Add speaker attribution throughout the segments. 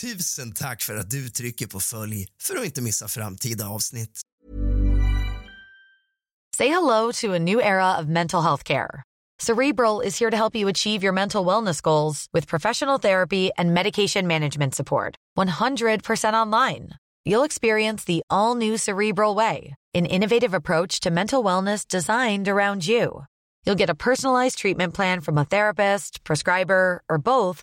Speaker 1: Tusen tack för att du trycker på följ för att inte missa framtida avsnitt.
Speaker 2: Say hello to a new era of mental health care. Cerebral is here to help you achieve your mental wellness goals with professional therapy and medication management support. 100% online. You'll experience the all new Cerebral Way, an innovative approach to mental wellness designed around you. You'll get a personalized treatment plan from a therapist, prescriber, or both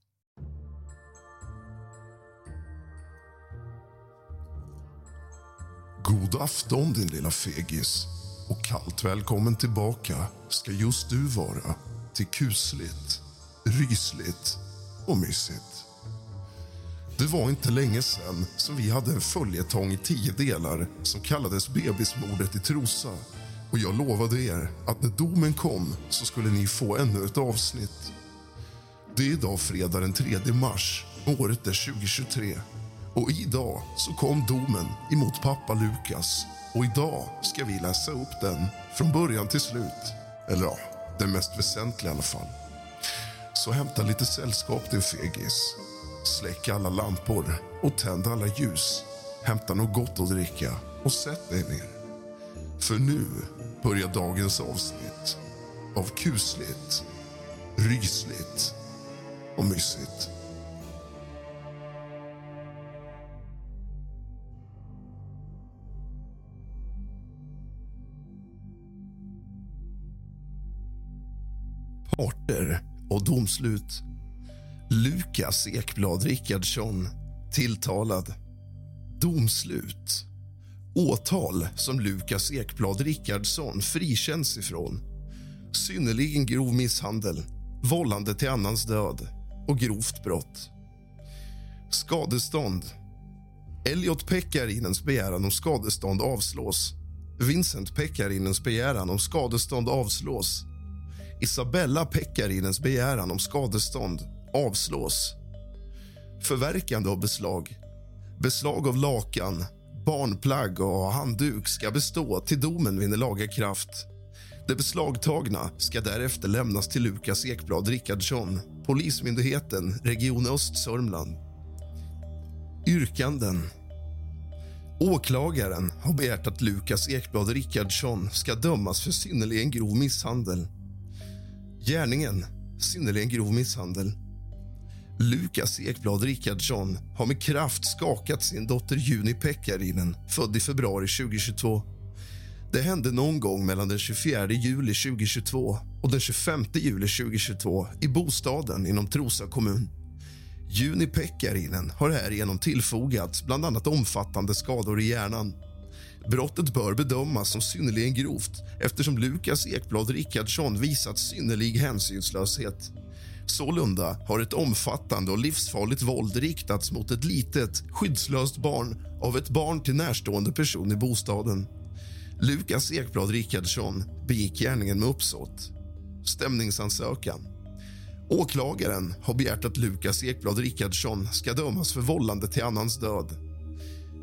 Speaker 3: God afton din lilla fegis och kallt välkommen tillbaka ska just du vara till kusligt, rysligt och mysigt. Det var inte länge sen som vi hade en följetong i tio delar som kallades Bebismordet i Trosa och jag lovade er att när domen kom så skulle ni få ännu ett avsnitt. Det är idag fredag den 3 mars, året är 2023 och idag så kom domen emot pappa Lukas. Och idag ska vi läsa upp den från början till slut. Eller ja, den mest väsentliga i alla fall. Så hämta lite sällskap din fegis. Släck alla lampor och tänd alla ljus. Hämta något gott att dricka och sätt dig ner. För nu börjar dagens avsnitt av kusligt, rysligt och mysigt. Parter och domslut. Lukas Ekblad Rickardsson, tilltalad. Domslut. Åtal som Lukas Ekblad Rickardsson frikänns ifrån. Synnerligen grov misshandel, vållande till annans död och grovt brott. Skadestånd. Elliot Pekkarinens begäran om skadestånd avslås. Vincent Pekkarinens begäran om skadestånd avslås. Isabella Pekkarinens begäran om skadestånd avslås. Förverkande av beslag. Beslag av lakan, barnplagg och handduk ska bestå till domen vinner laga kraft. Det beslagtagna ska därefter lämnas till Lukas Ekblad Rickardsson, Polismyndigheten, Region Östsörmland. Yrkanden. Åklagaren har begärt att Lukas Ekblad Rickardsson ska dömas för synnerligen grov misshandel. Gärningen synnerligen grov misshandel. Lukas Ekblad Rickardsson har med kraft skakat sin dotter Juni Pekkarinen, född i februari 2022. Det hände någon gång mellan den 24 juli 2022 och den 25 juli 2022 i bostaden inom Trosa kommun. Juni Pekkarinen har härigenom tillfogats bland annat omfattande skador i hjärnan. Brottet bör bedömas som synnerligen grovt eftersom Lukas Ekblad Rickardsson visat synnerlig hänsynslöshet. Sålunda har ett omfattande och livsfarligt våld riktats mot ett litet, skyddslöst barn av ett barn till närstående person i bostaden. Lukas Ekblad Rickardsson begick gärningen med uppsåt. Stämningsansökan. Åklagaren har begärt att Lukas Ekblad Rickardsson ska dömas för vållande till annans död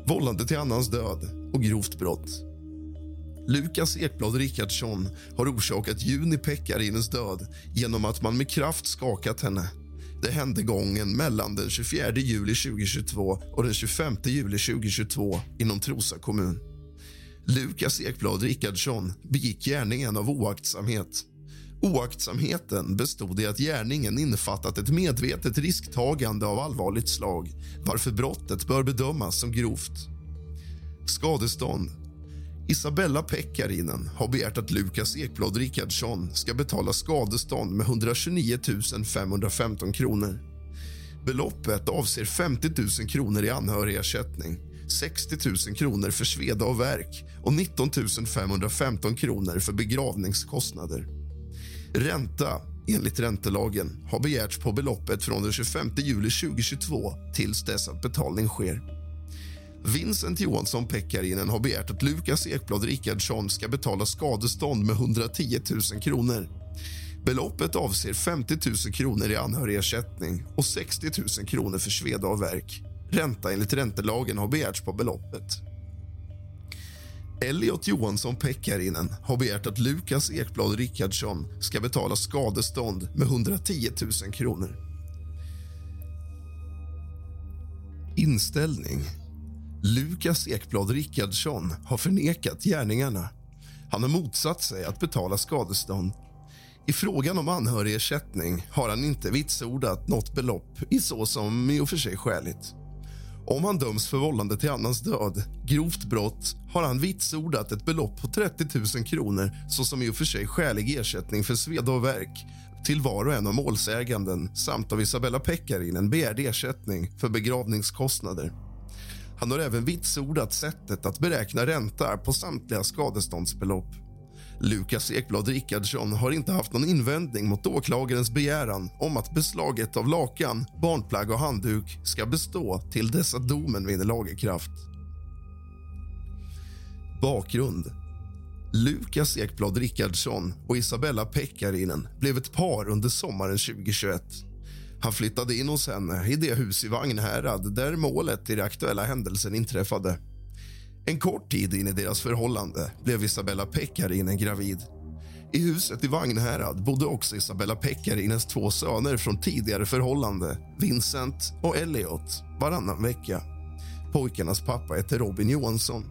Speaker 3: vållande till annans död och grovt brott. Lukas Ekblad Rickardsson har orsakat Juni Pekkarinens död genom att man med kraft skakat henne. Det hände gången mellan den 24 juli 2022 och den 25 juli 2022 inom Trosa kommun. Lukas Ekblad Rickardsson begick gärningen av oaktsamhet. Oaktsamheten bestod i att gärningen innefattat ett medvetet risktagande av allvarligt slag varför brottet bör bedömas som grovt. Skadestånd. Isabella Pekkarinen har begärt att Lukas Ekblad Rickardsson ska betala skadestånd med 129 515 kronor. Beloppet avser 50 000 kronor i anhörigersättning 60 000 kronor för sveda och verk och 19 515 kronor för begravningskostnader. Ränta, enligt räntelagen, har begärts på beloppet från den 25 juli 2022 tills dess att betalning sker. Vincent Johansson Pekkarinen har begärt att Lukas Ekblad Rickardsson ska betala skadestånd med 110 000 kronor. Beloppet avser 50 000 kronor i anhörigersättning och 60 000 kronor för sveda och verk. Ränta enligt räntelagen har begärts på beloppet. Elliot Johansson Pekkarinen har begärt att Lukas Ekblad Rickardsson ska betala skadestånd med 110 000 kronor. Inställning. Lukas Ekblad Rickardsson har förnekat gärningarna. Han har motsatt sig att betala skadestånd. I frågan om anhörigersättning har han inte vitsordat något belopp i så som i och för sig skäligt. Om han döms för vållande till annans död, grovt brott, har han vitsordat ett belopp på 30 000 kronor såsom i och för sig skälig ersättning för sveda och verk till var och en av målsäganden samt av Isabella Pekkarinen begärd ersättning för begravningskostnader. Han har även vitsordat sättet att beräkna ränta på samtliga skadeståndsbelopp. Lukas Ekblad Rickardsson har inte haft någon invändning mot åklagarens begäran om att beslaget av lakan, barnplagg och handduk ska bestå till dess att domen vinner lagerkraft. Bakgrund. Lukas Ekblad Rickardsson och Isabella Pekkarinen blev ett par under sommaren 2021. Han flyttade in hos henne i det hus i Vagnhärad där målet i den aktuella händelsen inträffade. En kort tid in i deras förhållande blev Isabella Pekkarinen gravid. I huset i Vagnhärad bodde också Isabella Pekkarinens två söner från tidigare förhållande, Vincent och Elliot, varannan vecka. Pojkarnas pappa hette Robin Johansson.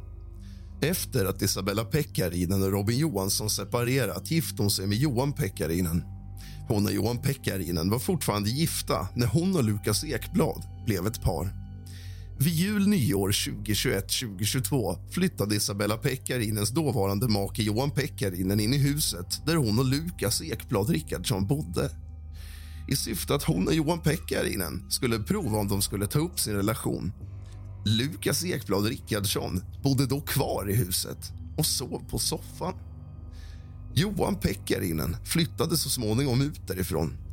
Speaker 3: Efter att Isabella Pekkarinen och Robin Johansson separerat gifte hon sig med Johan Pekkarinen. Hon och Johan Pekkarinen var fortfarande gifta när hon och Lukas Ekblad blev ett par. Vid jul nyår 2021-2022 flyttade Isabella Pekkarinens dåvarande make Johan Pekkarinen in i huset där hon och Lukas Ekblad Rickardsson bodde. I syfte att hon och Johan Pekkarinen skulle prova om de skulle ta upp sin relation. Lukas Ekblad Rickardsson bodde då kvar i huset och sov på soffan. Johan Pekkarinen flyttade så småningom ut därifrån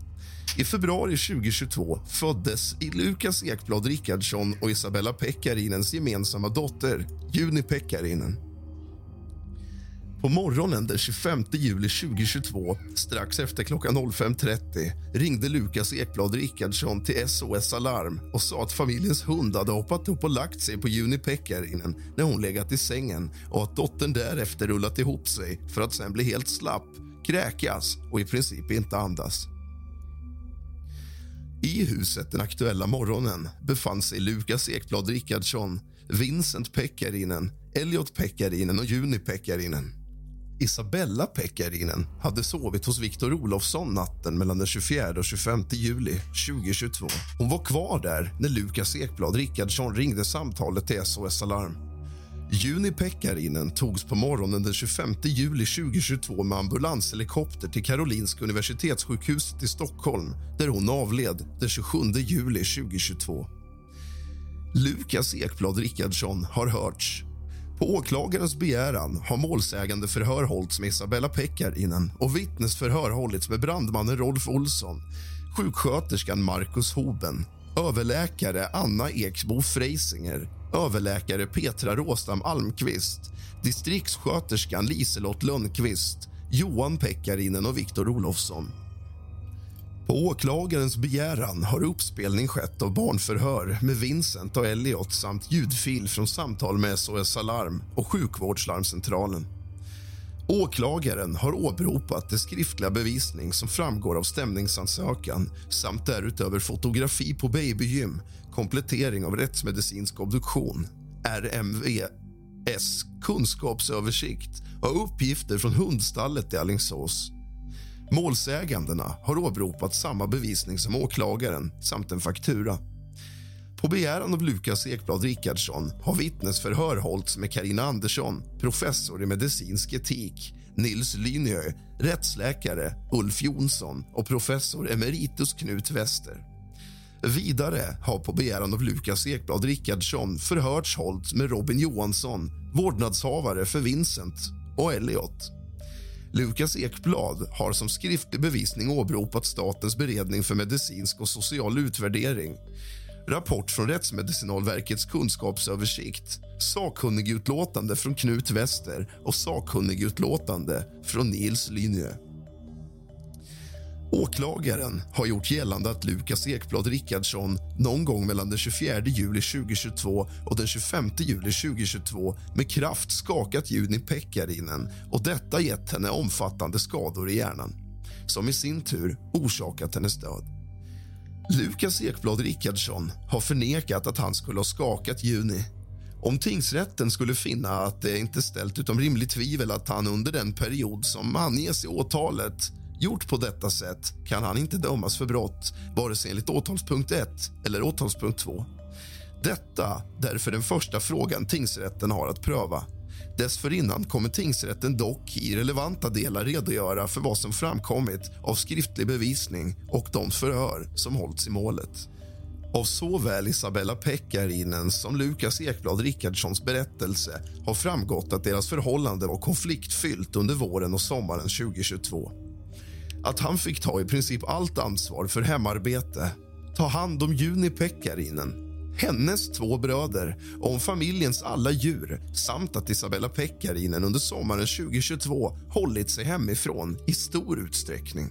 Speaker 3: i februari 2022 föddes i Lukas Ekblad Rickardsson och Isabella Pekkarinens gemensamma dotter, Juni Pekkarinen. På morgonen den 25 juli 2022, strax efter klockan 05.30 ringde Lukas Ekblad Rickardsson till SOS Alarm och sa att familjens hund hade hoppat upp och lagt sig på Juni Pekkarinen när hon legat i sängen och att dottern därefter rullat ihop sig för att sen bli helt slapp, kräkas och i princip inte andas. I huset den aktuella morgonen befann sig Lukas Ekblad Rickardsson, Vincent Pekkarinen, Elliot Pekkarinen och Juni Pekkarinen. Isabella Pekkarinen hade sovit hos Viktor Olofsson natten mellan den 24 och 25 juli 2022. Hon var kvar där när Lukas Ekblad Rickardsson ringde samtalet till SOS Alarm. Juni Pekkarinen togs på morgonen den 25 juli 2022 med ambulanshelikopter till Karolinska universitetssjukhuset i Stockholm där hon avled den 27 juli 2022. Lukas Ekblad Rickardsson har hörts. På åklagarens begäran har målsägande förhör hållits med Isabella Pekkarinen och vittnesförhör hållits med brandmannen Rolf Olsson, sjuksköterskan Marcus Hoben, överläkare Anna Eksbo Freisinger överläkare Petra Råstam Almqvist distriktssköterskan Liselott Lundqvist Johan Pekkarinen och Viktor Olofsson. På åklagarens begäran har uppspelning skett av barnförhör med Vincent och Elliot samt ljudfil från samtal med SOS Alarm och sjukvårdslarmcentralen. Åklagaren har åberopat det skriftliga bevisning som framgår av stämningsansökan samt därutöver fotografi på babygym komplettering av rättsmedicinsk obduktion, RMVS Kunskapsöversikt och uppgifter från hundstallet i Alingsås. Målsägandena har åberopat samma bevisning som åklagaren samt en faktura. På begäran av Lukas Ekblad Rickardsson har vittnesförhör hållits med Karina Andersson, professor i medicinsk etik, Nils Lyniö, rättsläkare Ulf Jonsson och professor emeritus Knut Wester. Vidare har på begäran av Lukas Ekblad Rickardsson förhörts Holt med Robin Johansson, vårdnadshavare för Vincent och Elliot. Lukas Ekblad har som skriftlig bevisning åberopat Statens beredning för medicinsk och social utvärdering rapport från Rättsmedicinalverkets kunskapsöversikt sakkunnigutlåtande från Knut Wester och sakkunnigutlåtande från Nils Lyniö. Åklagaren har gjort gällande att Lukas Ekblad Rickardsson någon gång mellan den 24 juli 2022 och den 25 juli 2022 med kraft skakat Juni Pekkarinen och detta gett henne omfattande skador i hjärnan som i sin tur orsakat hennes död. Lukas Ekblad Rickardsson har förnekat att han skulle ha skakat Juni. Om tingsrätten skulle finna att det inte ställt utom rimligt tvivel att han under den period som anges i åtalet gjort på detta sätt kan han inte dömas för brott vare sig enligt åtalspunkt 1 eller åtalspunkt 2. Detta därför den första frågan tingsrätten har att pröva. Dessförinnan kommer tingsrätten dock i relevanta delar redogöra för vad som framkommit av skriftlig bevisning och de förhör som hållits i målet. Av såväl Isabella Pekkarinens som Lukas Ekblad Rickardssons berättelse har framgått att deras förhållande var konfliktfyllt under våren och sommaren 2022. Att han fick ta i princip allt ansvar för hemarbete, ta hand om Juni Pekkarinen hennes två bröder och om familjens alla djur samt att Isabella Pekkarinen under sommaren 2022 hållit sig hemifrån i stor utsträckning.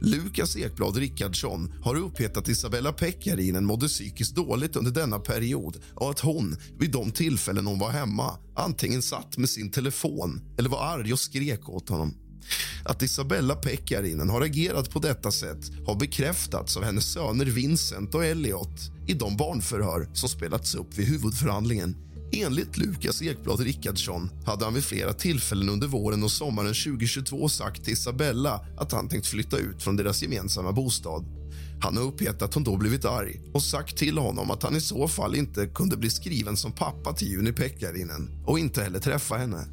Speaker 3: Lukas Ekblad Rickardsson har uppgett att Isabella Pekkarinen mådde psykiskt dåligt under denna period och att hon vid de tillfällen hon var hemma antingen satt med sin telefon eller var arg och skrek åt honom. Att Isabella Pekkarinen har agerat på detta sätt har bekräftats av hennes söner Vincent och Elliot i de barnförhör som spelats upp vid huvudförhandlingen. Enligt Lukas Ekblad Rickardsson hade han vid flera tillfällen under våren och sommaren 2022 sagt till Isabella att han tänkt flytta ut från deras gemensamma bostad. Han har uppgett att hon då blivit arg och sagt till honom att han i så fall inte kunde bli skriven som pappa till Juni Pekkarinen och inte heller träffa henne.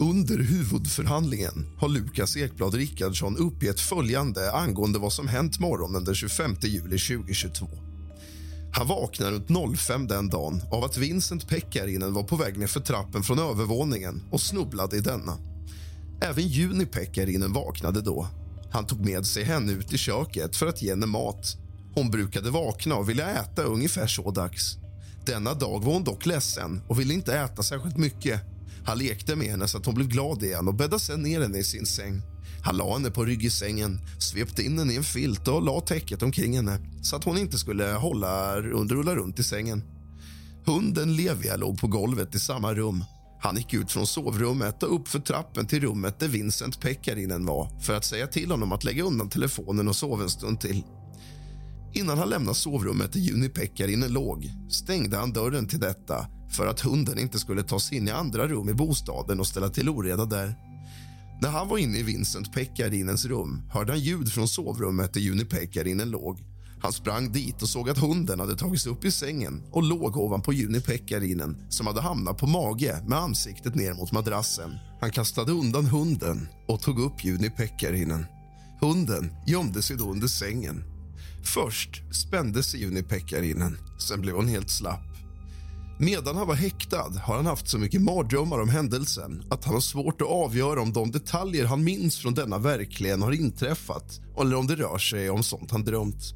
Speaker 3: Under huvudförhandlingen har Lukas Ekblad Rickardsson uppgett följande angående vad som hänt morgonen den 25 juli 2022. Han vaknar runt 05 den dagen av att Vincent Pekkarinen var på väg ner för trappen från övervåningen och snubblade i denna. Även Juni Pekkarinen vaknade då. Han tog med sig henne ut i köket för att ge henne mat. Hon brukade vakna och vilja äta ungefär så dags. Denna dag var hon dock ledsen och ville inte äta särskilt mycket han lekte med henne så att hon blev glad igen och bäddade sen ner henne i sin säng. Han la henne på rygg i sängen, svepte in henne i en filt och la täcket omkring henne så att hon inte skulle hålla under rulla runt i sängen. Hunden Levia låg på golvet i samma rum. Han gick ut från sovrummet och upp för trappen till rummet där Vincent Pekkarinen var för att säga till honom att lägga undan telefonen och sova en stund till. Innan han lämnade sovrummet där Juni Pekkarinen låg stängde han dörren till detta för att hunden inte skulle ta sig in i andra rum i bostaden och ställa till oreda där. När han var inne i Vincent Pekkarinens rum hörde han ljud från sovrummet där Juni Pekkarinen låg. Han sprang dit och såg att hunden hade tagits upp i sängen och låg ovanpå Juni Pekkarinen som hade hamnat på mage med ansiktet ner mot madrassen. Han kastade undan hunden och tog upp Juni Pekkarinen. Hunden gömde sig då under sängen. Först spände sig Juni Pekkarinen, sen blev hon helt slapp. Medan han var häktad har han haft så mycket mardrömmar om händelsen att han har svårt att avgöra om de detaljer han minns från denna verkligen har inträffat eller om det rör sig om sånt han drömt.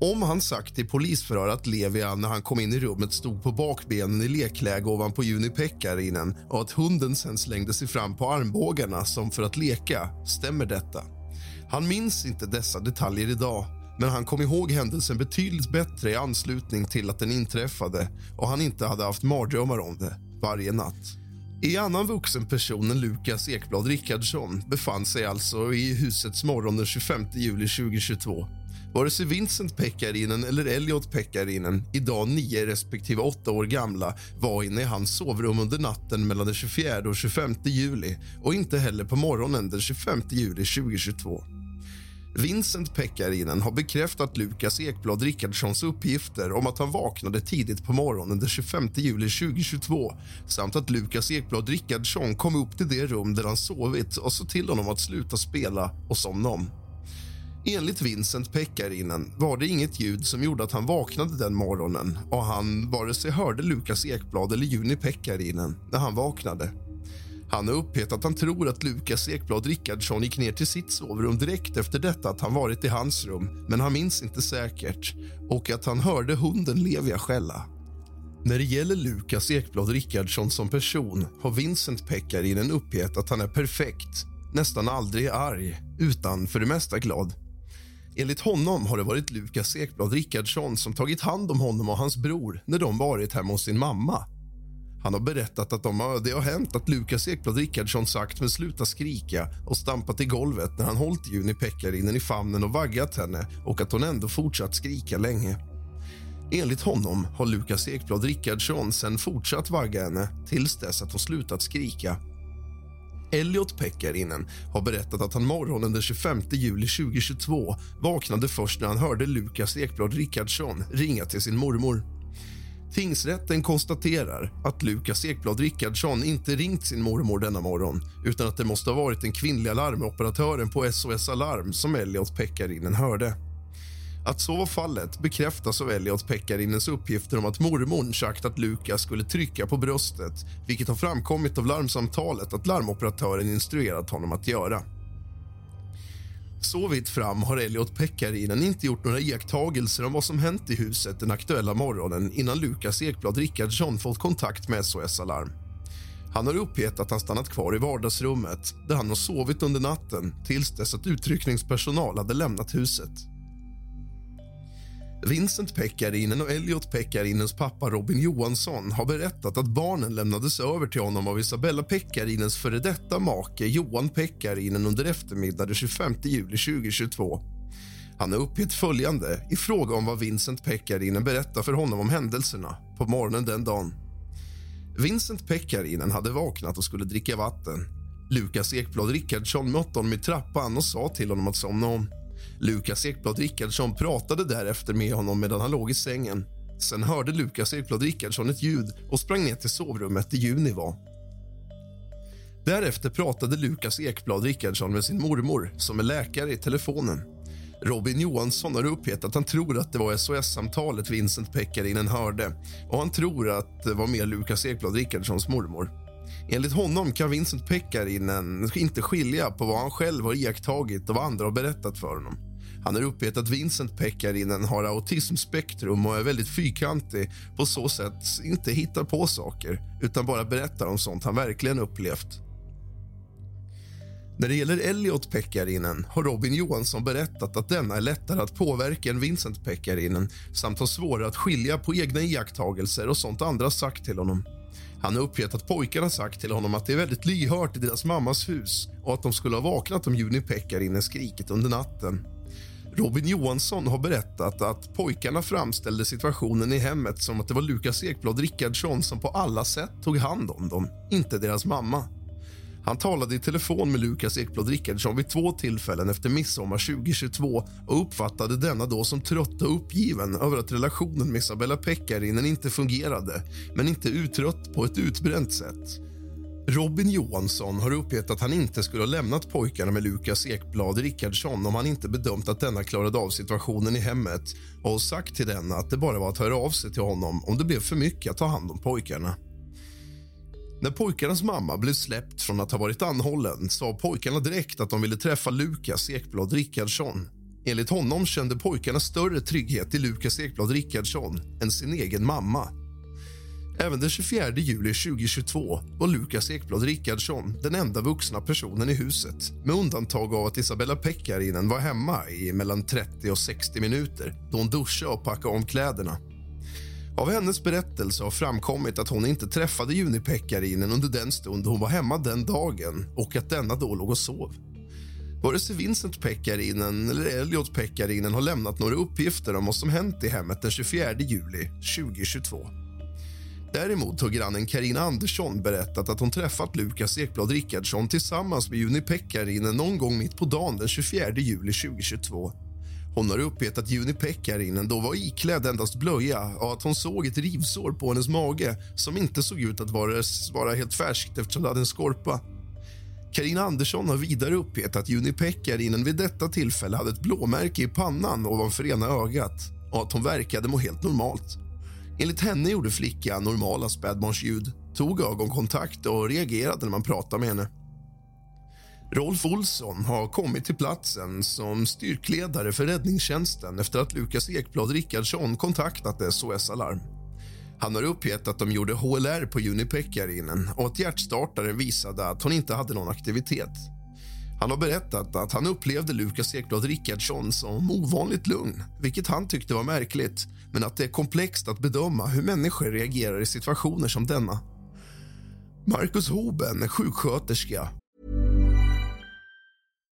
Speaker 3: Om han sagt i polisförhör att Levia när han kom in i rummet stod på bakbenen i lekläge ovanpå Juni Pekkarinen och att hunden sen slängde sig fram på armbågarna som för att leka, stämmer detta. Han minns inte dessa detaljer idag men han kom ihåg händelsen betydligt bättre i anslutning till att den inträffade och han inte hade haft mardrömmar om det varje natt. I annan vuxen person än Lukas Ekblad Rickardsson befann sig alltså i husets morgon den 25 juli 2022. Vare sig Vincent Pekkarinen eller Elliot Pekkarinen, idag 9 respektive 8 år gamla var inne i hans sovrum under natten mellan den 24 och 25 juli och inte heller på morgonen den 25 juli 2022. Vincent Pekkarinen har bekräftat Lukas Ekblad Rickardssons uppgifter om att han vaknade tidigt på morgonen den 25 juli 2022 samt att Lukas Ekblad Rickardsson kom upp till det rum där han sovit och sa till honom att sluta spela och somna om. Enligt Vincent Pekkarinen var det inget ljud som gjorde att han vaknade den morgonen och han vare sig hörde Lukas Ekblad eller Juni Pekkarinen när han vaknade. Han har uppgett att han tror att Lukas Ekblad Rickardsson gick ner till sitt sovrum direkt efter detta att han varit i hans rum, men han minns inte säkert och att han hörde hunden Levia skälla. När det gäller Lukas Ekblad Rickardsson som person har Vincent Pekkarinen uppgett att han är perfekt, nästan aldrig arg, utan för det mesta glad. Enligt honom har det varit Lukas Ekblad Rickardsson som tagit hand om honom och hans bror när de varit hemma hos sin mamma. Han har berättat att de har, det har hänt att Lukas Ekblad Rickardsson sagt men sluta skrika och stampat i golvet när han hållit Juni Pekkarinen i famnen och vaggat henne och att hon ändå fortsatt skrika länge. Enligt honom har Lukas Ekblad Rickardsson sen fortsatt vagga henne tills dess att hon slutat skrika. Elliot Pekkarinen har berättat att han morgonen den 25 juli 2022 vaknade först när han hörde Lukas Ekblad Rickardsson ringa till sin mormor. Tingsrätten konstaterar att Lukas Ekblad Rickardsson inte ringt sin mormor denna morgon utan att det måste ha varit den kvinnliga larmoperatören på SOS Alarm som Elliot Pekkarinen hörde. Att så var fallet bekräftas av Elliot Pekkarinens uppgifter om att mormor sagt att Lukas skulle trycka på bröstet vilket har framkommit av larmsamtalet att larmoperatören instruerat honom att göra. Så vitt fram har Elliot Pekkarinen inte gjort några iakttagelser om vad som hänt i huset den aktuella morgonen innan Lukas Ekblad Rickardsson fått kontakt med SOS Alarm. Han har uppgett att han stannat kvar i vardagsrummet där han har sovit under natten tills dess att utryckningspersonal hade lämnat huset. Vincent Pekkarinen och Elliot Pekkarinens pappa Robin Johansson har berättat att barnen lämnades över till honom av Isabella Pekkarinens före detta make Johan Pekkarinen under eftermiddagen 25 juli 2022. Han har uppgett följande i fråga om vad Vincent Pekkarinen berättar för honom om händelserna på morgonen den dagen. Vincent Pekkarinen hade vaknat och skulle dricka vatten. Lukas Ekblad Rickardsson mötte honom i trappan och sa till honom att somna om. Lukas Ekblad Rickardsson pratade därefter med honom medan han låg i sängen. Sen hörde Lukas Ekblad Rickardsson ett ljud och sprang ner till sovrummet där Juni var. Därefter pratade Lukas Ekblad Rickardsson med sin mormor, som är läkare, i telefonen. Robin Johansson har uppgett att han tror att det var SOS-samtalet Vincent Pekkarinen hörde och han tror att det var mer Lukas Ekblad Rickardssons mormor. Enligt honom kan Vincent Pekkarinen inte skilja på vad han själv har iakttagit och vad andra har berättat för honom. Han har uppgett att Vincent Pekkarinen har autismspektrum och är väldigt fyrkantig på så sätt inte hittar på saker utan bara berättar om sånt han verkligen upplevt. När det gäller Elliot Pekkarinen har Robin Johansson berättat att denna är lättare att påverka än Vincent Pekkarinen samt har svårare att skilja på egna iakttagelser och sånt andra sagt till honom. Han har uppgett att pojkarna sagt till honom att det är väldigt lyhört i deras mammas hus och att de skulle ha vaknat om Juni Pekkarinen skrikit under natten. Robin Johansson har berättat att pojkarna framställde situationen i hemmet som att det var Lukas Ekblad Rickardsson som på alla sätt tog hand om dem, inte deras mamma. Han talade i telefon med Lukas Ekblad Rickardsson vid två tillfällen efter midsommar 2022 och uppfattade denna då som trött och uppgiven över att relationen med Isabella Pekkarinen inte fungerade men inte uttrött på ett utbränt sätt. Robin Johansson har uppgett att han inte skulle ha lämnat pojkarna med Lukas Ekblad Rickardsson om han inte bedömt att denna klarade av situationen i hemmet och sagt till denna att det bara var att höra av sig till honom om det blev för mycket att ta hand om pojkarna. När pojkarnas mamma blev släppt från att ha varit anhållen sa pojkarna direkt att de ville träffa Lukas Ekblad Rickardsson. Enligt honom kände pojkarna större trygghet i Lukas Ekblad Rickardsson än sin egen mamma. Även den 24 juli 2022 var Lukas Ekblad Rickardsson den enda vuxna personen i huset med undantag av att Isabella Pekkarinen var hemma i mellan 30 och 60 minuter då hon duschade och packade om kläderna. Av hennes berättelse har framkommit att hon inte träffade Juni Pekkarinen under den stund hon var hemma den dagen och att denna då låg och sov. Vare sig Vincent Pekkarinen eller Elliot Pekkarinen har lämnat några uppgifter om vad som hänt i hemmet den 24 juli 2022. Däremot har grannen Karina Andersson berättat att hon träffat Lukas Ekblad Rickardsson tillsammans med Juni Pekkarinen någon gång mitt på dagen den 24 juli 2022. Hon har uppgett att Juni Pekkarinen då var iklädd endast blöja och att hon såg ett rivsår på hennes mage som inte såg ut att vara, vara helt färskt eftersom det hade en skorpa. Karina Andersson har vidare uppgett att Juni Pekkarinen vid detta tillfälle hade ett blåmärke i pannan ovanför ena ögat och att hon verkade må helt normalt. Enligt henne gjorde flickan normala spädbarnsljud, tog ögonkontakt och reagerade när man pratade med henne. Rolf Olsson har kommit till platsen som styrkledare för räddningstjänsten efter att Lukas Ekblad Rickardsson kontaktat SOS Alarm. Han har uppgett att de gjorde HLR på Juni Pekkarinen och att hjärtstartaren visade att hon inte hade någon aktivitet. Han har berättat att han upplevde Lukas Ekblad Rickardsson som ovanligt lugn vilket han tyckte var märkligt, men att det är komplext att bedöma hur människor reagerar i situationer som denna. Marcus Hoben är sjuksköterska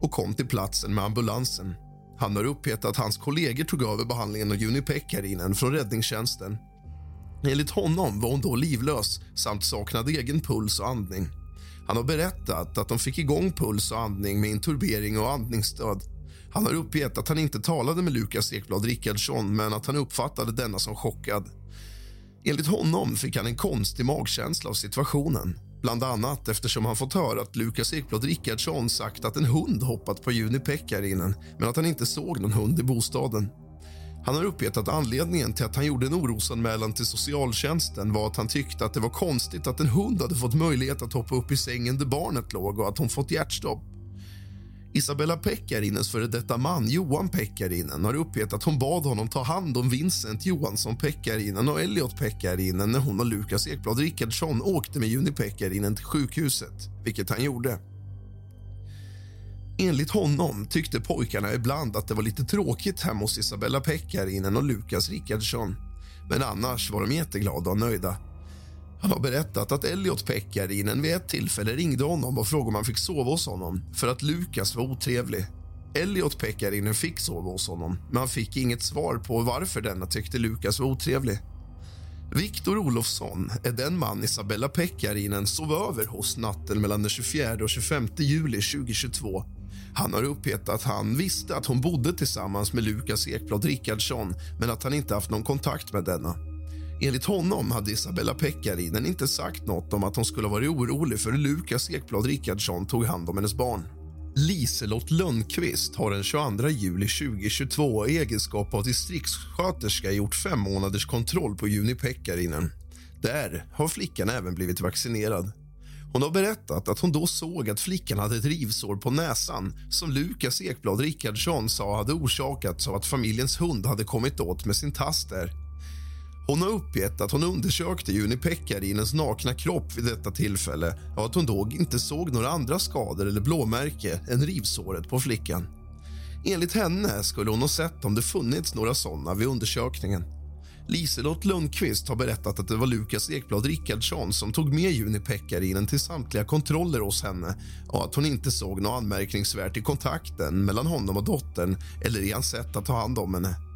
Speaker 3: Och kom till platsen med ambulansen. Han har uppgett att hans kollegor tog över behandlingen av Juni Pekkarinen från räddningstjänsten. Enligt honom var hon då livlös samt saknade egen puls och andning. Han har berättat att de fick igång puls och andning med intubering och andningsstöd. Han har uppgett att han inte talade med Lukas Ekblad Rickardsson men att han uppfattade denna som chockad. Enligt honom fick han en konstig magkänsla av situationen. Bland annat eftersom han fått höra att Lukas Ekblad Rickardsson sagt att en hund hoppat på Juni Pekkarinen men att han inte såg någon hund i bostaden. Han har uppgett att anledningen till att han gjorde en orosanmälan till socialtjänsten var att han tyckte att det var konstigt att en hund hade fått möjlighet att hoppa upp i sängen där barnet låg och att hon fått hjärtstopp. Isabella Pekkarinens före detta man Johan Pekkarinen har uppgett att hon bad honom ta hand om Vincent Johansson Pekkarinen och Elliot Pekkarinen när hon och Lukas Ekblad Rickardsson åkte med Juni Pekkarinen till sjukhuset, vilket han gjorde. Enligt honom tyckte pojkarna ibland att det var lite tråkigt hemma hos Isabella Pekkarinen och Lukas Rickardsson. Men annars var de jätteglada och nöjda. Han har berättat att Elliot Pekkarinen vid ett tillfälle ringde honom och frågade om han fick sova hos honom för att Lukas var otrevlig. Elliot Pekkarinen fick sova hos honom, men han fick inget svar på varför denna tyckte Lukas var otrevlig. Viktor Olofsson är den man Isabella Pekkarinen sov över hos natten mellan den 24 och 25 juli 2022. Han har uppgett att han visste att hon bodde tillsammans med Lukas Ekblad Rickardsson men att han inte haft någon kontakt med denna. Enligt honom hade Isabella Pekkarinen inte sagt något om att hon skulle varit orolig för hur Lukas Ekblad Rickardsson tog hand om hennes barn. Liselott Lundqvist har den 22 juli 2022 i egenskap av distriktssköterska gjort fem månaders kontroll på Juni Pekkarinen. Där har flickan även blivit vaccinerad. Hon har berättat att hon då såg att flickan hade ett rivsår på näsan som Lukas Ekblad Rickardsson sa hade orsakats av att familjens hund hade kommit åt med sin tass där. Hon har uppgett att hon undersökte Juni Pekkarinens nakna kropp vid detta tillfälle och att hon då inte såg några andra skador eller blåmärke än rivsåret på flickan. Enligt henne skulle hon ha sett om det funnits några sådana. vid undersökningen. Liselott Lundqvist har berättat att det var Lukas Ekblad Rickardsson som tog med Juni-Pekkarinen till samtliga kontroller hos henne och att hon inte såg något anmärkningsvärt i kontakten mellan honom och dottern eller i hans sätt att ta hand om henne.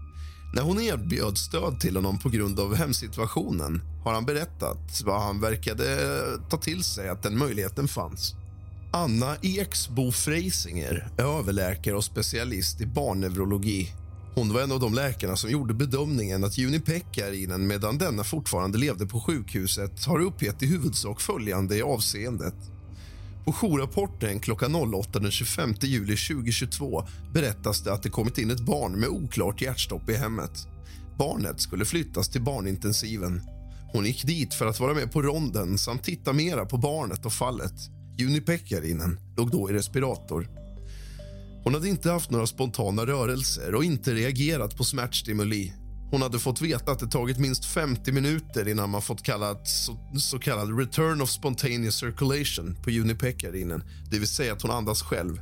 Speaker 3: När hon erbjöd stöd till honom på grund av hemsituationen har han berättat vad han verkade ta till sig att den möjligheten fanns. Anna Eksbo Freisinger är överläkare och specialist i barnneurologi. Hon var en av de läkarna som gjorde bedömningen att Juni Pekkarinen medan denna fortfarande levde på sjukhuset har uppgett i huvudsak följande i avseendet. På jourrapporten klockan 08 den 25 juli 2022 berättas det att det kommit in ett barn med oklart hjärtstopp i hemmet. Barnet skulle flyttas till barnintensiven. Hon gick dit för att vara med på ronden samt titta mera på barnet och fallet. Juni Pekkarinen låg då i respirator. Hon hade inte haft några spontana rörelser och inte reagerat på smärtstimuli. Hon hade fått veta att det tagit minst 50 minuter innan man fått kallat, så, så kallad return of spontaneous circulation på junipekarinen, det vill säga att hon andas själv.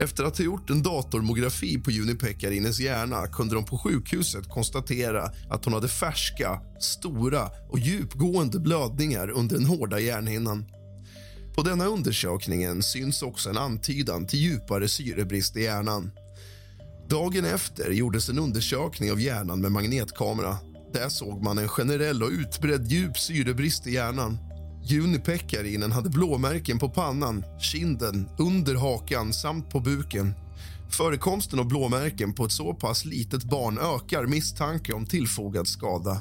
Speaker 3: Efter att ha gjort en datormografi på junipekarinens hjärna kunde de på sjukhuset konstatera att hon hade färska, stora och djupgående blödningar under den hårda hjärnhinnan. På denna undersökningen syns också en antydan till djupare syrebrist i hjärnan. Dagen efter gjordes en undersökning av hjärnan med magnetkamera. Där såg man en generell och utbredd djup syrebrist i hjärnan. Juni Pekkarinen hade blåmärken på pannan, kinden, under hakan samt på buken. Förekomsten av blåmärken på ett så pass litet barn ökar misstanke om tillfogad skada.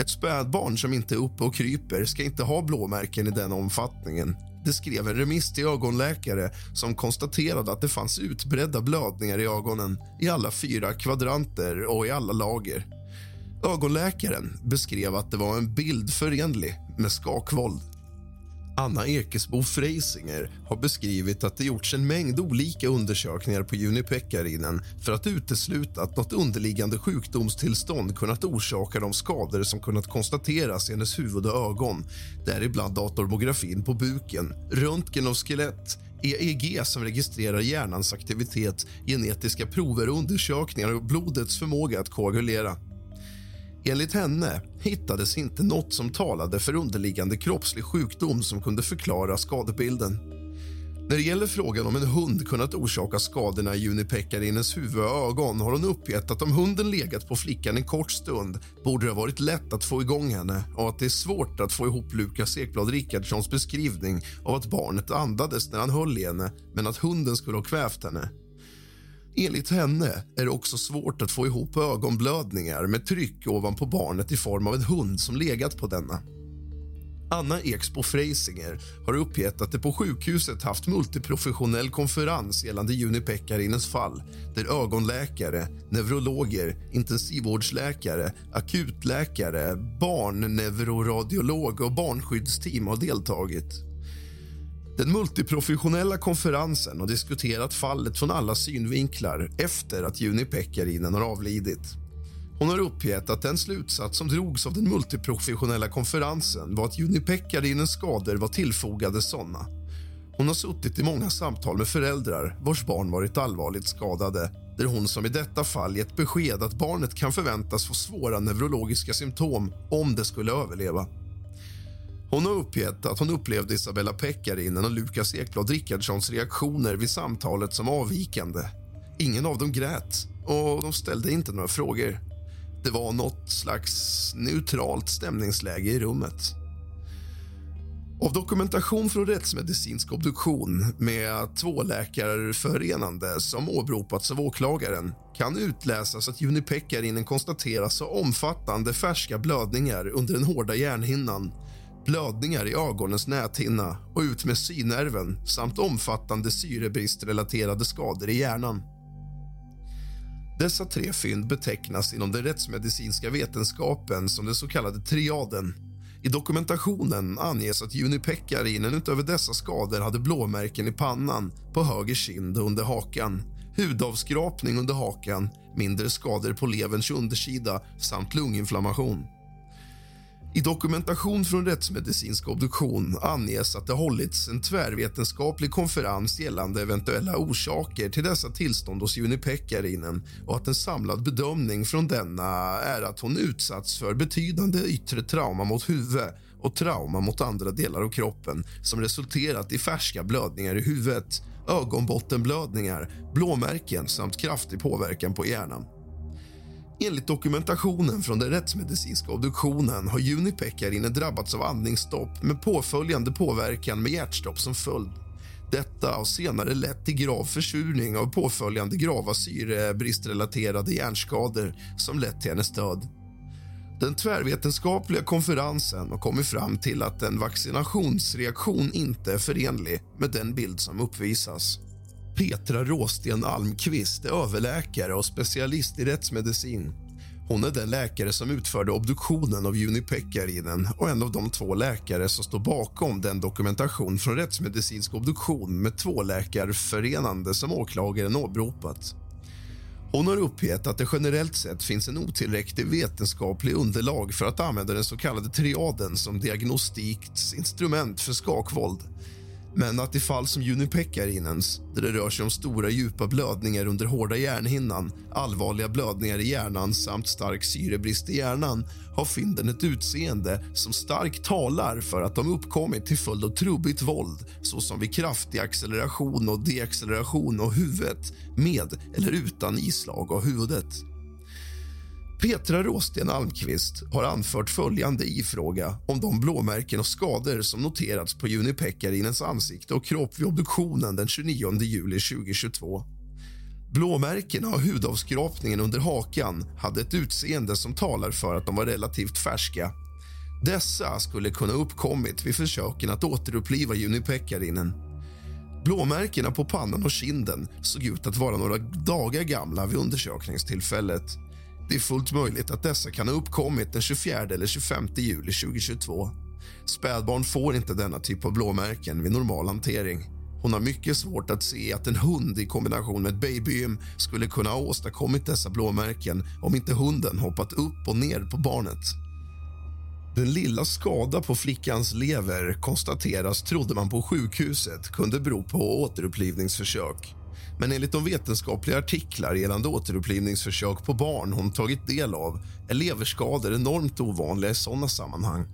Speaker 3: Ett spädbarn som inte är uppe och kryper ska inte ha blåmärken i den omfattningen. Det skrev en remiss till ögonläkare som konstaterade att det fanns utbredda blödningar i ögonen i alla fyra kvadranter och i alla lager. Ögonläkaren beskrev att det var en bild förenlig med skakvåld. Anna Ekesbo Freisinger har beskrivit att det gjorts en mängd olika undersökningar på junipekarinen för att utesluta att något underliggande sjukdomstillstånd kunnat orsaka de skador som kunnat konstateras i hennes huvud och ögon däribland datormografin på buken, röntgen av skelett EEG som registrerar hjärnans aktivitet, genetiska prover och undersökningar av blodets förmåga att koagulera. Enligt henne hittades inte något som talade för underliggande kroppslig sjukdom som kunde förklara skadebilden. När det gäller frågan om en hund kunnat orsaka skadorna i Juni Pekkarinens huvud och ögon har hon uppgett att om hunden legat på flickan en kort stund borde det ha varit lätt att få igång henne och att det är svårt att få ihop Lukas Ekblad Rickardssons beskrivning av att barnet andades när han höll i henne men att hunden skulle ha kvävt henne. Enligt henne är det också svårt att få ihop ögonblödningar med tryck ovanpå barnet i form av en hund som legat på denna. Anna Eksbo Freisinger har uppgett att det på sjukhuset haft multiprofessionell konferens gällande Juni Pekkarinens fall där ögonläkare, neurologer, intensivvårdsläkare, akutläkare, barnneuroradiolog och barnskyddsteam har deltagit. Den multiprofessionella konferensen har diskuterat fallet från alla synvinklar efter att Juni Pekkarinen har avlidit. Hon har uppgett att den slutsats som drogs av den multiprofessionella konferensen var att Juni Pekkarinens skador var tillfogade sådana. Hon har suttit i många samtal med föräldrar vars barn varit allvarligt skadade där hon som i detta fall gett besked att barnet kan förväntas få svåra neurologiska symptom om det skulle överleva. Hon har uppgett att hon upplevde Isabella Pekkarinen och Lukas Ekblad Rickardssons reaktioner vid samtalet som avvikande. Ingen av dem grät och de ställde inte några frågor. Det var något slags neutralt stämningsläge i rummet. Av dokumentation från rättsmedicinsk obduktion med två läkarförenande som åberopats av åklagaren kan utläsas att Juni Pekkarinen konstateras ha omfattande färska blödningar under den hårda hjärnhinnan blödningar i ögonens näthinna och ut med synnerven samt omfattande syrebristrelaterade skador i hjärnan. Dessa tre fynd betecknas inom den rättsmedicinska vetenskapen som den så kallade triaden. I dokumentationen anges att Juni Pekkarinen utöver dessa skador hade blåmärken i pannan, på höger kind och under hakan hudavskrapning under hakan, mindre skador på leverns undersida samt lunginflammation. I dokumentation från rättsmedicinsk obduktion anges att det hållits en tvärvetenskaplig konferens gällande eventuella orsaker till dessa tillstånd hos Juni Pekkarinen och att en samlad bedömning från denna är att hon utsatts för betydande yttre trauma mot huvudet och trauma mot andra delar av kroppen som resulterat i färska blödningar i huvudet, ögonbottenblödningar, blåmärken samt kraftig påverkan på hjärnan. Enligt dokumentationen från den rättsmedicinska obduktionen har Juni Pekkarinen drabbats av andningsstopp med påföljande påverkan med hjärtstopp som följd. Detta har senare lett till grav försurning av påföljande grava syrebristrelaterade hjärnskador som lett till hennes död. Den tvärvetenskapliga konferensen har kommit fram till att en vaccinationsreaktion inte är förenlig med den bild som uppvisas. Petra Råsten Almqvist är överläkare och specialist i rättsmedicin. Hon är den läkare som utförde obduktionen av Juni Pekkarinen och en av de två läkare som står bakom den dokumentation från rättsmedicinsk obduktion med två läkarförenande som åklagaren åberopat. Hon har uppgett att det generellt sett finns en otillräcklig vetenskaplig underlag för att använda den så kallade triaden som diagnostiksinstrument för skakvåld men att i fall som Juni Pekkarinens, där det rör sig om stora djupa blödningar under hårda hjärnhinnan, allvarliga blödningar i hjärnan samt stark syrebrist i hjärnan har fynden ett utseende som starkt talar för att de uppkommit till följd av trubbigt våld såsom vid kraftig acceleration och deacceleration av huvudet med eller utan islag av huvudet. Petra Råsten Almqvist har anfört följande i fråga om de blåmärken och skador som noterats på Juni Pekkarinens ansikte och kropp vid obduktionen den 29 juli 2022. Blåmärkena och hudavskrapningen under hakan hade ett utseende som talar för att de var relativt färska. Dessa skulle kunna ha uppkommit vid försöken att återuppliva Juni Pekkarinen. Blåmärkena på pannan och kinden såg ut att vara några dagar gamla vid undersökningstillfället. Det är fullt möjligt att dessa kan ha uppkommit den 24 eller 25 juli 2022. Spädbarn får inte denna typ av blåmärken vid normal hantering. Hon har mycket svårt att se att en hund i kombination med ett babygym skulle kunna ha åstadkommit dessa blåmärken om inte hunden hoppat upp och ner på barnet. Den lilla skada på flickans lever konstateras, trodde man på sjukhuset, kunde bero på återupplivningsförsök. Men enligt de vetenskapliga artiklar gällande återupplivningsförsök på barn hon tagit del av är leverskador enormt ovanliga i sådana sammanhang.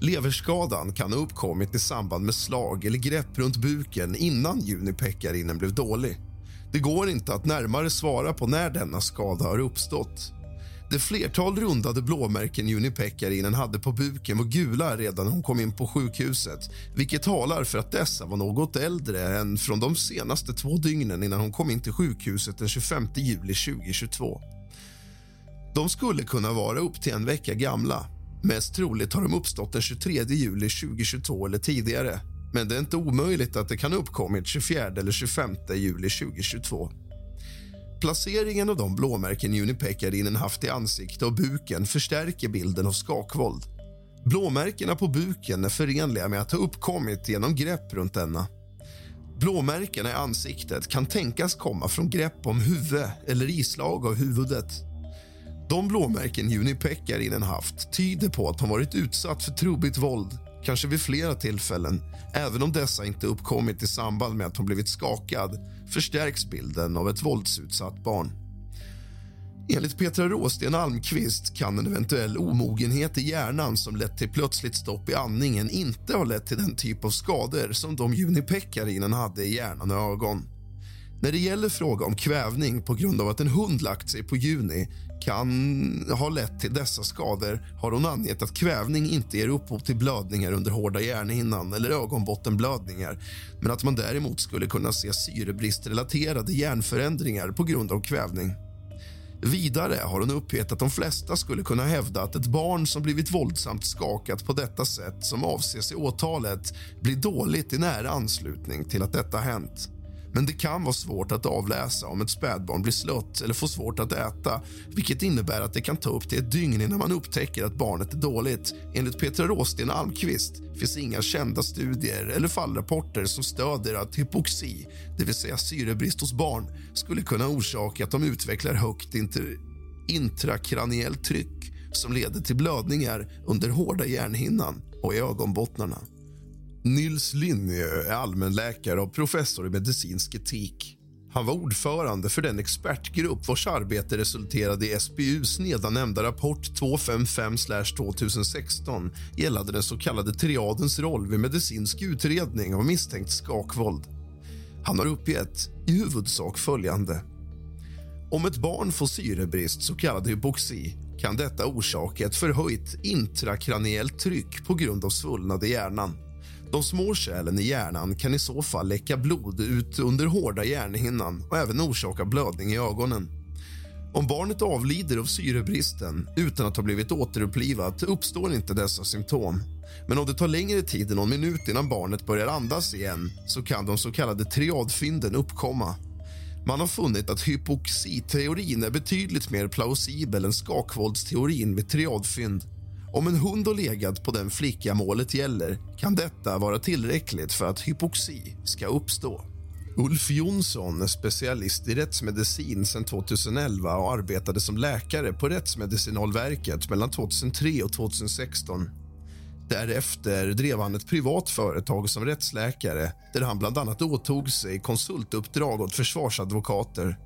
Speaker 3: Leverskadan kan ha uppkommit i samband med slag eller grepp runt buken innan Junipekarinen blev dålig. Det går inte att närmare svara på när denna skada har uppstått. Det flertal rundade blåmärken Juni Pekkarinen hade på buken var gula redan när hon kom in på sjukhuset vilket talar för att dessa var något äldre än från de senaste två dygnen innan hon kom in till sjukhuset den 25 juli 2022. De skulle kunna vara upp till en vecka gamla. Mest troligt har de uppstått den 23 juli 2022 eller tidigare men det är inte omöjligt att det kan ha uppkommit 24 eller 25 juli 2022. Placeringen av de blåmärken Junipekarinen haft i ansikte och buken förstärker bilden av skakvåld. Blåmärkena på buken är förenliga med att ha uppkommit genom grepp runt denna. Blåmärkena i ansiktet kan tänkas komma från grepp om huvud eller islag av huvudet. De blåmärken Junipekarinen haft tyder på att hon varit utsatt för trubbigt våld kanske vid flera tillfällen. Även om dessa inte uppkommit i samband med att hon blivit skakad förstärks bilden av ett våldsutsatt barn. Enligt Petra Råsten Almqvist kan en eventuell omogenhet i hjärnan som lett till plötsligt stopp i andningen inte ha lett till den typ av skador som de junipekkarinen hade i hjärnan och ögon. När det gäller fråga om kvävning på grund av att en hund lagt sig på Juni kan ha lett till dessa skador har hon angett att kvävning inte ger upphov till blödningar under hårda hjärnhinnan eller ögonbottenblödningar men att man däremot skulle kunna se syrebristrelaterade hjärnförändringar på grund av kvävning. Vidare har hon uppgett att de flesta skulle kunna hävda att ett barn som blivit våldsamt skakat på detta sätt som avses i åtalet blir dåligt i nära anslutning till att detta hänt. Men det kan vara svårt att avläsa om ett spädbarn blir slött eller får svårt att äta vilket innebär att det kan ta upp till ett dygn innan man upptäcker att barnet är dåligt. Enligt Petra Råsten Almqvist finns inga kända studier eller fallrapporter som stöder att hypoxi, det vill säga syrebrist hos barn skulle kunna orsaka att de utvecklar högt inter intrakraniellt tryck som leder till blödningar under hårda hjärnhinnan och i ögonbottnarna. Nils Linniö är allmänläkare och professor i medicinsk etik. Han var ordförande för den expertgrupp vars arbete resulterade i SBUs nedanämnda rapport 255-2016 gällande den så kallade triadens roll vid medicinsk utredning av misstänkt skakvåld. Han har uppgett i huvudsak följande. Om ett barn får syrebrist, så kallad hypoxi kan detta orsaka ett förhöjt intrakraniellt tryck på grund av svullnad i hjärnan. De små kärlen i hjärnan kan i så fall läcka blod ut under hårda hjärnhinnan och även orsaka blödning i ögonen. Om barnet avlider av syrebristen utan att ha blivit återupplivat uppstår inte dessa symptom. Men om det tar längre tid än någon minut innan barnet börjar andas igen så kan de så kallade triadfynden uppkomma. Man har funnit att hypoxiteorin är betydligt mer plausibel än skakvåldsteorin vid triadfynd. Om en hund har legat på den flicka målet gäller kan detta vara tillräckligt för att hypoxi ska uppstå. Ulf Jonsson är specialist i rättsmedicin sedan 2011 och arbetade som läkare på Rättsmedicinalverket mellan 2003 och 2016. Därefter drev han ett privat företag som rättsläkare där han bland annat åtog sig konsultuppdrag åt försvarsadvokater.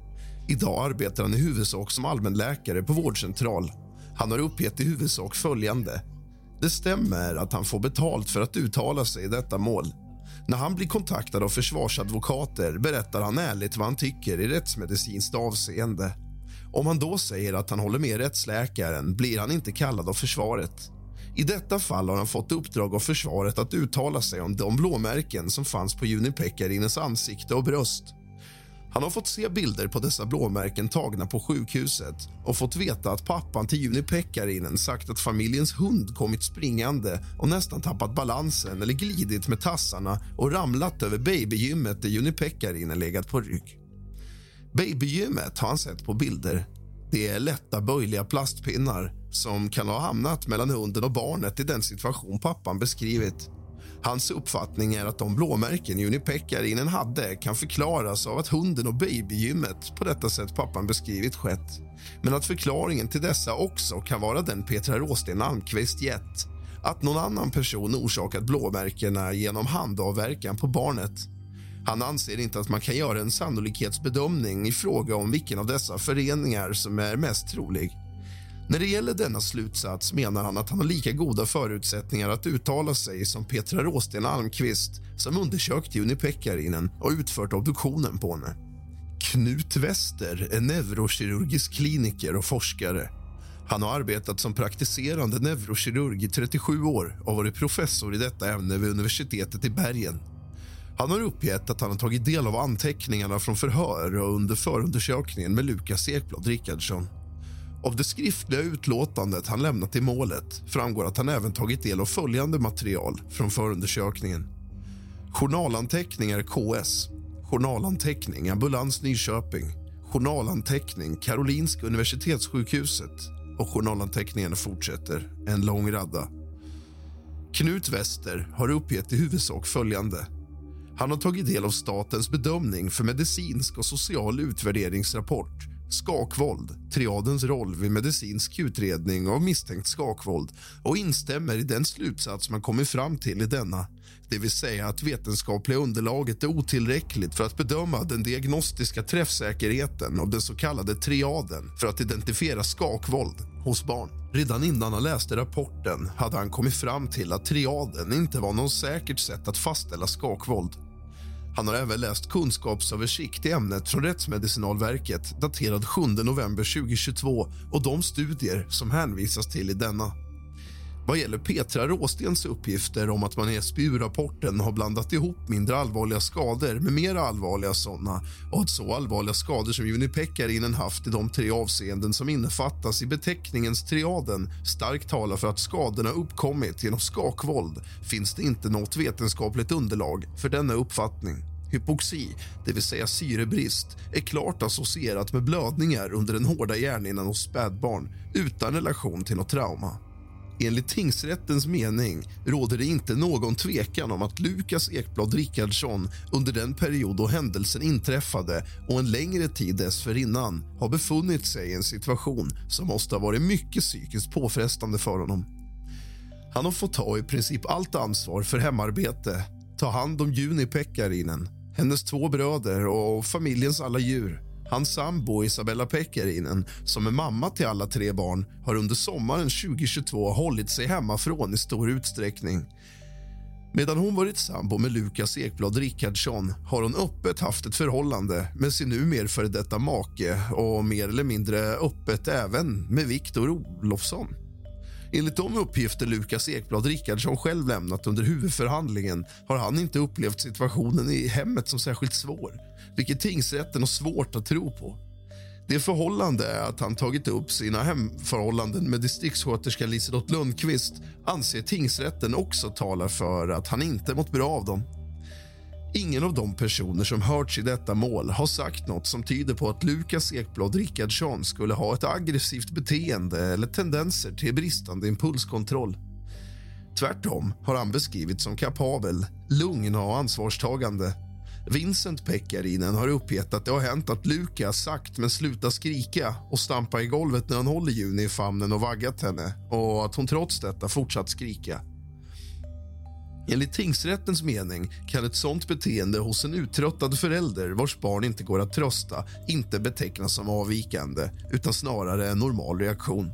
Speaker 3: Idag arbetar han i huvudsak som allmänläkare på vårdcentral. Han har uppgett i huvudsak följande. Det stämmer att han får betalt för att uttala sig i detta mål. När han blir kontaktad av försvarsadvokater berättar han ärligt vad han tycker i rättsmedicinskt avseende. Om han då säger att han håller med rättsläkaren blir han inte kallad av försvaret. I detta fall har han fått uppdrag av försvaret att uttala sig om de blåmärken som fanns på Juni Pekkarinens ansikte och bröst. Han har fått se bilder på dessa blåmärken tagna på sjukhuset och fått veta att pappan till Juni Pekkarinen sagt att familjens hund kommit springande och nästan tappat balansen eller glidit med tassarna och ramlat över babygymmet där Juni Pekkarinen legat på rygg. Babygymmet har han sett på bilder. Det är lätta böjliga plastpinnar som kan ha hamnat mellan hunden och barnet i den situation pappan beskrivit. Hans uppfattning är att de blåmärken Juni Pekkarinen hade kan förklaras av att hunden och babygymmet på detta sätt pappan beskrivit skett. Men att förklaringen till dessa också kan vara den Petra Råsten Almqvist gett. Att någon annan person orsakat blåmärkena genom handavverkan på barnet. Han anser inte att man kan göra en sannolikhetsbedömning i fråga om vilken av dessa föreningar som är mest trolig. När det gäller denna slutsats menar han att han har lika goda förutsättningar att uttala sig som Petra Råsten Almqvist som undersökt Juni Pekkarinen och utfört obduktionen på henne. Knut Wester är neurokirurgisk kliniker och forskare. Han har arbetat som praktiserande neurokirurg i 37 år och varit professor i detta ämne vid universitetet i Bergen. Han har uppgett att han har tagit del av anteckningarna från förhör och under förundersökningen med Lukas Ekblad Rickardsson. Av det skriftliga utlåtandet han lämnat i målet framgår att han även tagit del av följande material från förundersökningen. Journalanteckningar KS, journalanteckning ambulans Nyköping, journalanteckning Karolinska universitetssjukhuset och journalanteckningarna fortsätter, en lång radda. Knut Wester har uppgett i huvudsak följande. Han har tagit del av statens bedömning för medicinsk och social utvärderingsrapport skakvåld, triadens roll vid medicinsk utredning av misstänkt skakvåld och instämmer i den slutsats man kommit fram till i denna. Det vill säga att vetenskapliga underlaget är otillräckligt för att bedöma den diagnostiska träffsäkerheten av den så kallade triaden för att identifiera skakvåld hos barn. Redan innan han läste rapporten hade han kommit fram till att triaden inte var något säkert sätt att fastställa skakvåld han har även läst kunskapsöversikt i ämnet från Rättsmedicinalverket daterad 7 november 2022 och de studier som hänvisas till i denna. Vad gäller Petra Råstens uppgifter om att man i SBU-rapporten har blandat ihop mindre allvarliga skador med mer allvarliga sådana och att så allvarliga skador som Juni Pekkarinen haft i de tre avseenden som innefattas i beteckningens triaden starkt talar för att skadorna uppkommit genom skakvåld finns det inte något vetenskapligt underlag för denna uppfattning. Hypoxi, det vill säga syrebrist, är klart associerat med blödningar under den hårda hjärnhinnan hos spädbarn utan relation till något trauma. Enligt tingsrättens mening råder det inte någon tvekan om att Lukas Ekblad Rickardsson under den period då händelsen inträffade och en längre tid dessförinnan har befunnit sig i en situation som måste ha varit mycket psykiskt påfrestande för honom. Han har fått ta i princip allt ansvar för hemarbete, ta hand om Juni Pekkarinen, hennes två bröder och familjens alla djur. Hans sambo Isabella Pekkarinen, som är mamma till alla tre barn har under sommaren 2022 hållit sig hemmafrån i stor utsträckning. Medan hon varit sambo med Lukas Ekblad Rickardsson har hon öppet haft ett förhållande med sin numera före detta make och mer eller mindre öppet även med Viktor Olofsson. Enligt de uppgifter Lukas Ekblad Rickardsson själv lämnat under huvudförhandlingen har han inte upplevt situationen i hemmet som särskilt svår vilket tingsrätten har svårt att tro på. Det förhållande att han tagit upp sina hemförhållanden med distriktssköterska Liselott Lundqvist anser tingsrätten också talar för att han inte mått bra av dem. Ingen av de personer som hörts i detta mål har sagt något som tyder på att Lukas Ekblad Rickardsson skulle ha ett aggressivt beteende eller tendenser till bristande impulskontroll. Tvärtom har han beskrivits som kapabel, lugn och ansvarstagande. Vincent Pekkarinen har uppgett att det har hänt att Lukas sagt men sluta skrika och stampa i golvet när han håller Juni i famnen och vaggat henne och att hon trots detta fortsatt skrika. Enligt tingsrättens mening kan ett sånt beteende hos en uttröttad förälder vars barn inte går att trösta inte betecknas som avvikande utan snarare en normal reaktion.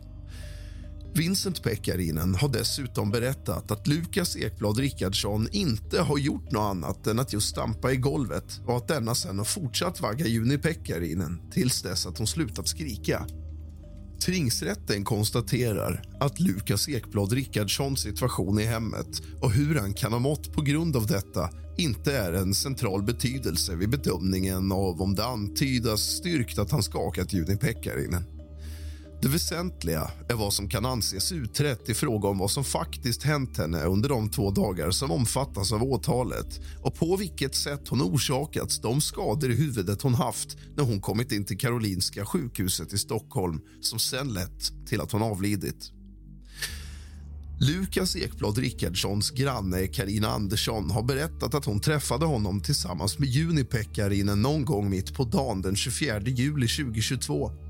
Speaker 3: Vincent Pekkarinen har dessutom berättat att Lukas Ekblad Rickardsson inte har gjort något annat än att just stampa i golvet och att denna sen har fortsatt vagga Juni Pekkarinen tills dess att hon slutat skrika. Tingsrätten konstaterar att Lukas Ekblad Rickardssons situation i hemmet och hur han kan ha mått på grund av detta inte är en central betydelse vid bedömningen av om det antydas styrkt att han skakat Juni Pekkarinen. Det väsentliga är vad som kan anses utrett i fråga om vad som faktiskt hänt henne under de två dagar som omfattas av åtalet och på vilket sätt hon orsakats de skador i huvudet hon haft när hon kommit in till Karolinska sjukhuset i Stockholm som sen lett till att hon avlidit. Lukas Ekblad Rickardssons granne Karina Andersson har berättat att hon träffade honom tillsammans med Juni Pekkarinen någon gång mitt på dagen den 24 juli 2022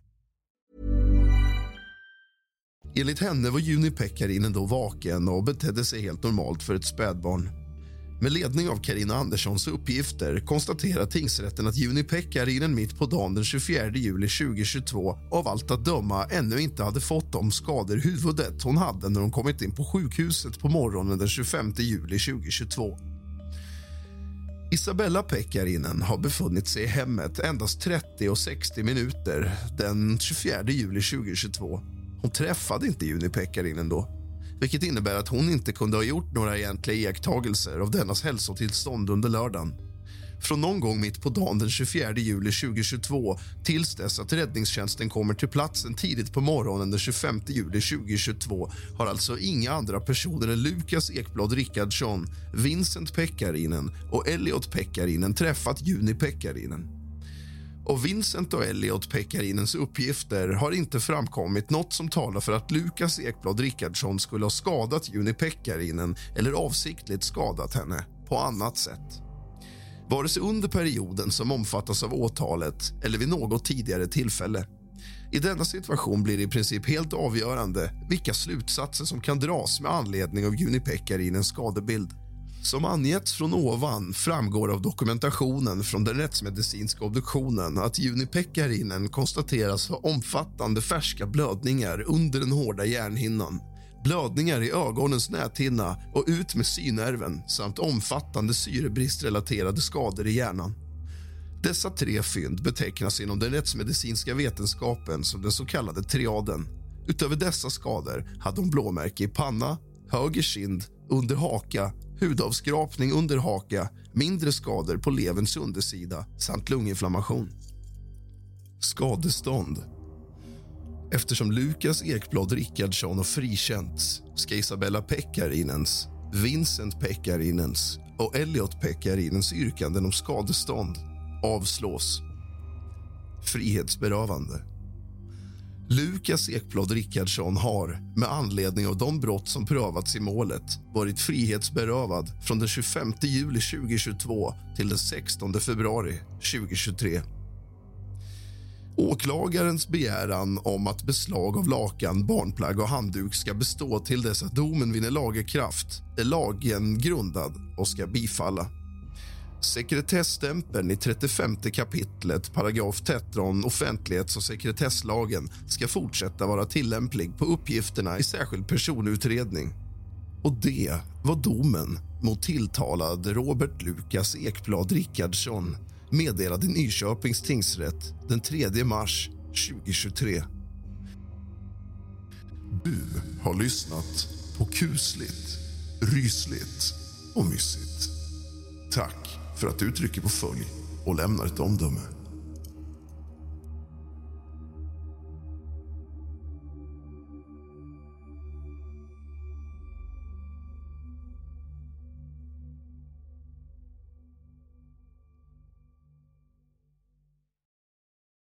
Speaker 3: Enligt henne var Juni Pekkarinen då vaken och betedde sig helt normalt för ett spädbarn. Med ledning av Karina Anderssons uppgifter konstaterar tingsrätten att Juni Pekkarinen mitt på dagen den 24 juli 2022 av allt att döma ännu inte hade fått de skador i huvudet hon hade när hon kommit in på sjukhuset på morgonen den 25 juli 2022. Isabella Pekkarinen har befunnit sig i hemmet endast 30 och 60 minuter den 24 juli 2022 hon träffade inte Juni Pekkarinen då vilket innebär att hon inte kunde ha gjort några egentliga iakttagelser av dennas hälsotillstånd under lördagen. Från någon gång mitt på dagen den 24 juli 2022 tills dess att räddningstjänsten kommer till platsen tidigt på morgonen den 25 juli 2022 har alltså inga andra personer än Lukas Ekblad Rickardsson, Vincent Pekkarinen och Elliot Pekkarinen träffat Juni Pekkarinen. Och Vincent och Elliot Pekkarinens uppgifter har inte framkommit något som talar för att Lukas Ekblad Rickardsson skulle ha skadat Juni Pekkarinen eller avsiktligt skadat henne på annat sätt. Vare sig under perioden som omfattas av åtalet eller vid något tidigare tillfälle. I denna situation blir det i princip helt avgörande vilka slutsatser som kan dras med anledning av Juni Pekkarinens skadebild. Som angetts från ovan framgår av dokumentationen från den rättsmedicinska obduktionen att Juni Pekkarinen konstateras ha omfattande färska blödningar under den hårda hjärnhinnan blödningar i ögonens näthinna och ut med synnerven samt omfattande syrebristrelaterade skador i hjärnan. Dessa tre fynd betecknas inom den rättsmedicinska vetenskapen som den så kallade triaden Utöver dessa skador hade hon blåmärke i panna, höger kind, under haka, hudavskrapning under haka, mindre skador på leverns undersida samt lunginflammation. Skadestånd. Eftersom Lukas Ekblad Rickardsson har frikänts ska Isabella Pekkarinens, Vincent Pekkarinens och Elliot Pekkarinens yrkanden om skadestånd avslås. Frihetsberövande. Lukas Ekblad Rickardsson har, med anledning av de brott som prövats i målet varit frihetsberövad från den 25 juli 2022 till den 16 februari 2023. Åklagarens begäran om att beslag av lakan, barnplagg och handduk ska bestå till dess att domen vinner lagerkraft är lagen grundad och ska bifalla. Sekretesstämpeln i 35 kapitlet, paragraf 13 offentlighets och sekretesslagen ska fortsätta vara tillämplig på uppgifterna i särskild personutredning. Och det var domen mot tilltalad Robert Lukas Ekblad Rickardsson meddelad i Nyköpings tingsrätt den 3 mars 2023. Du har lyssnat på kusligt, rysligt och mysigt. Tack för att du trycker på följ och lämnar ett omdöme.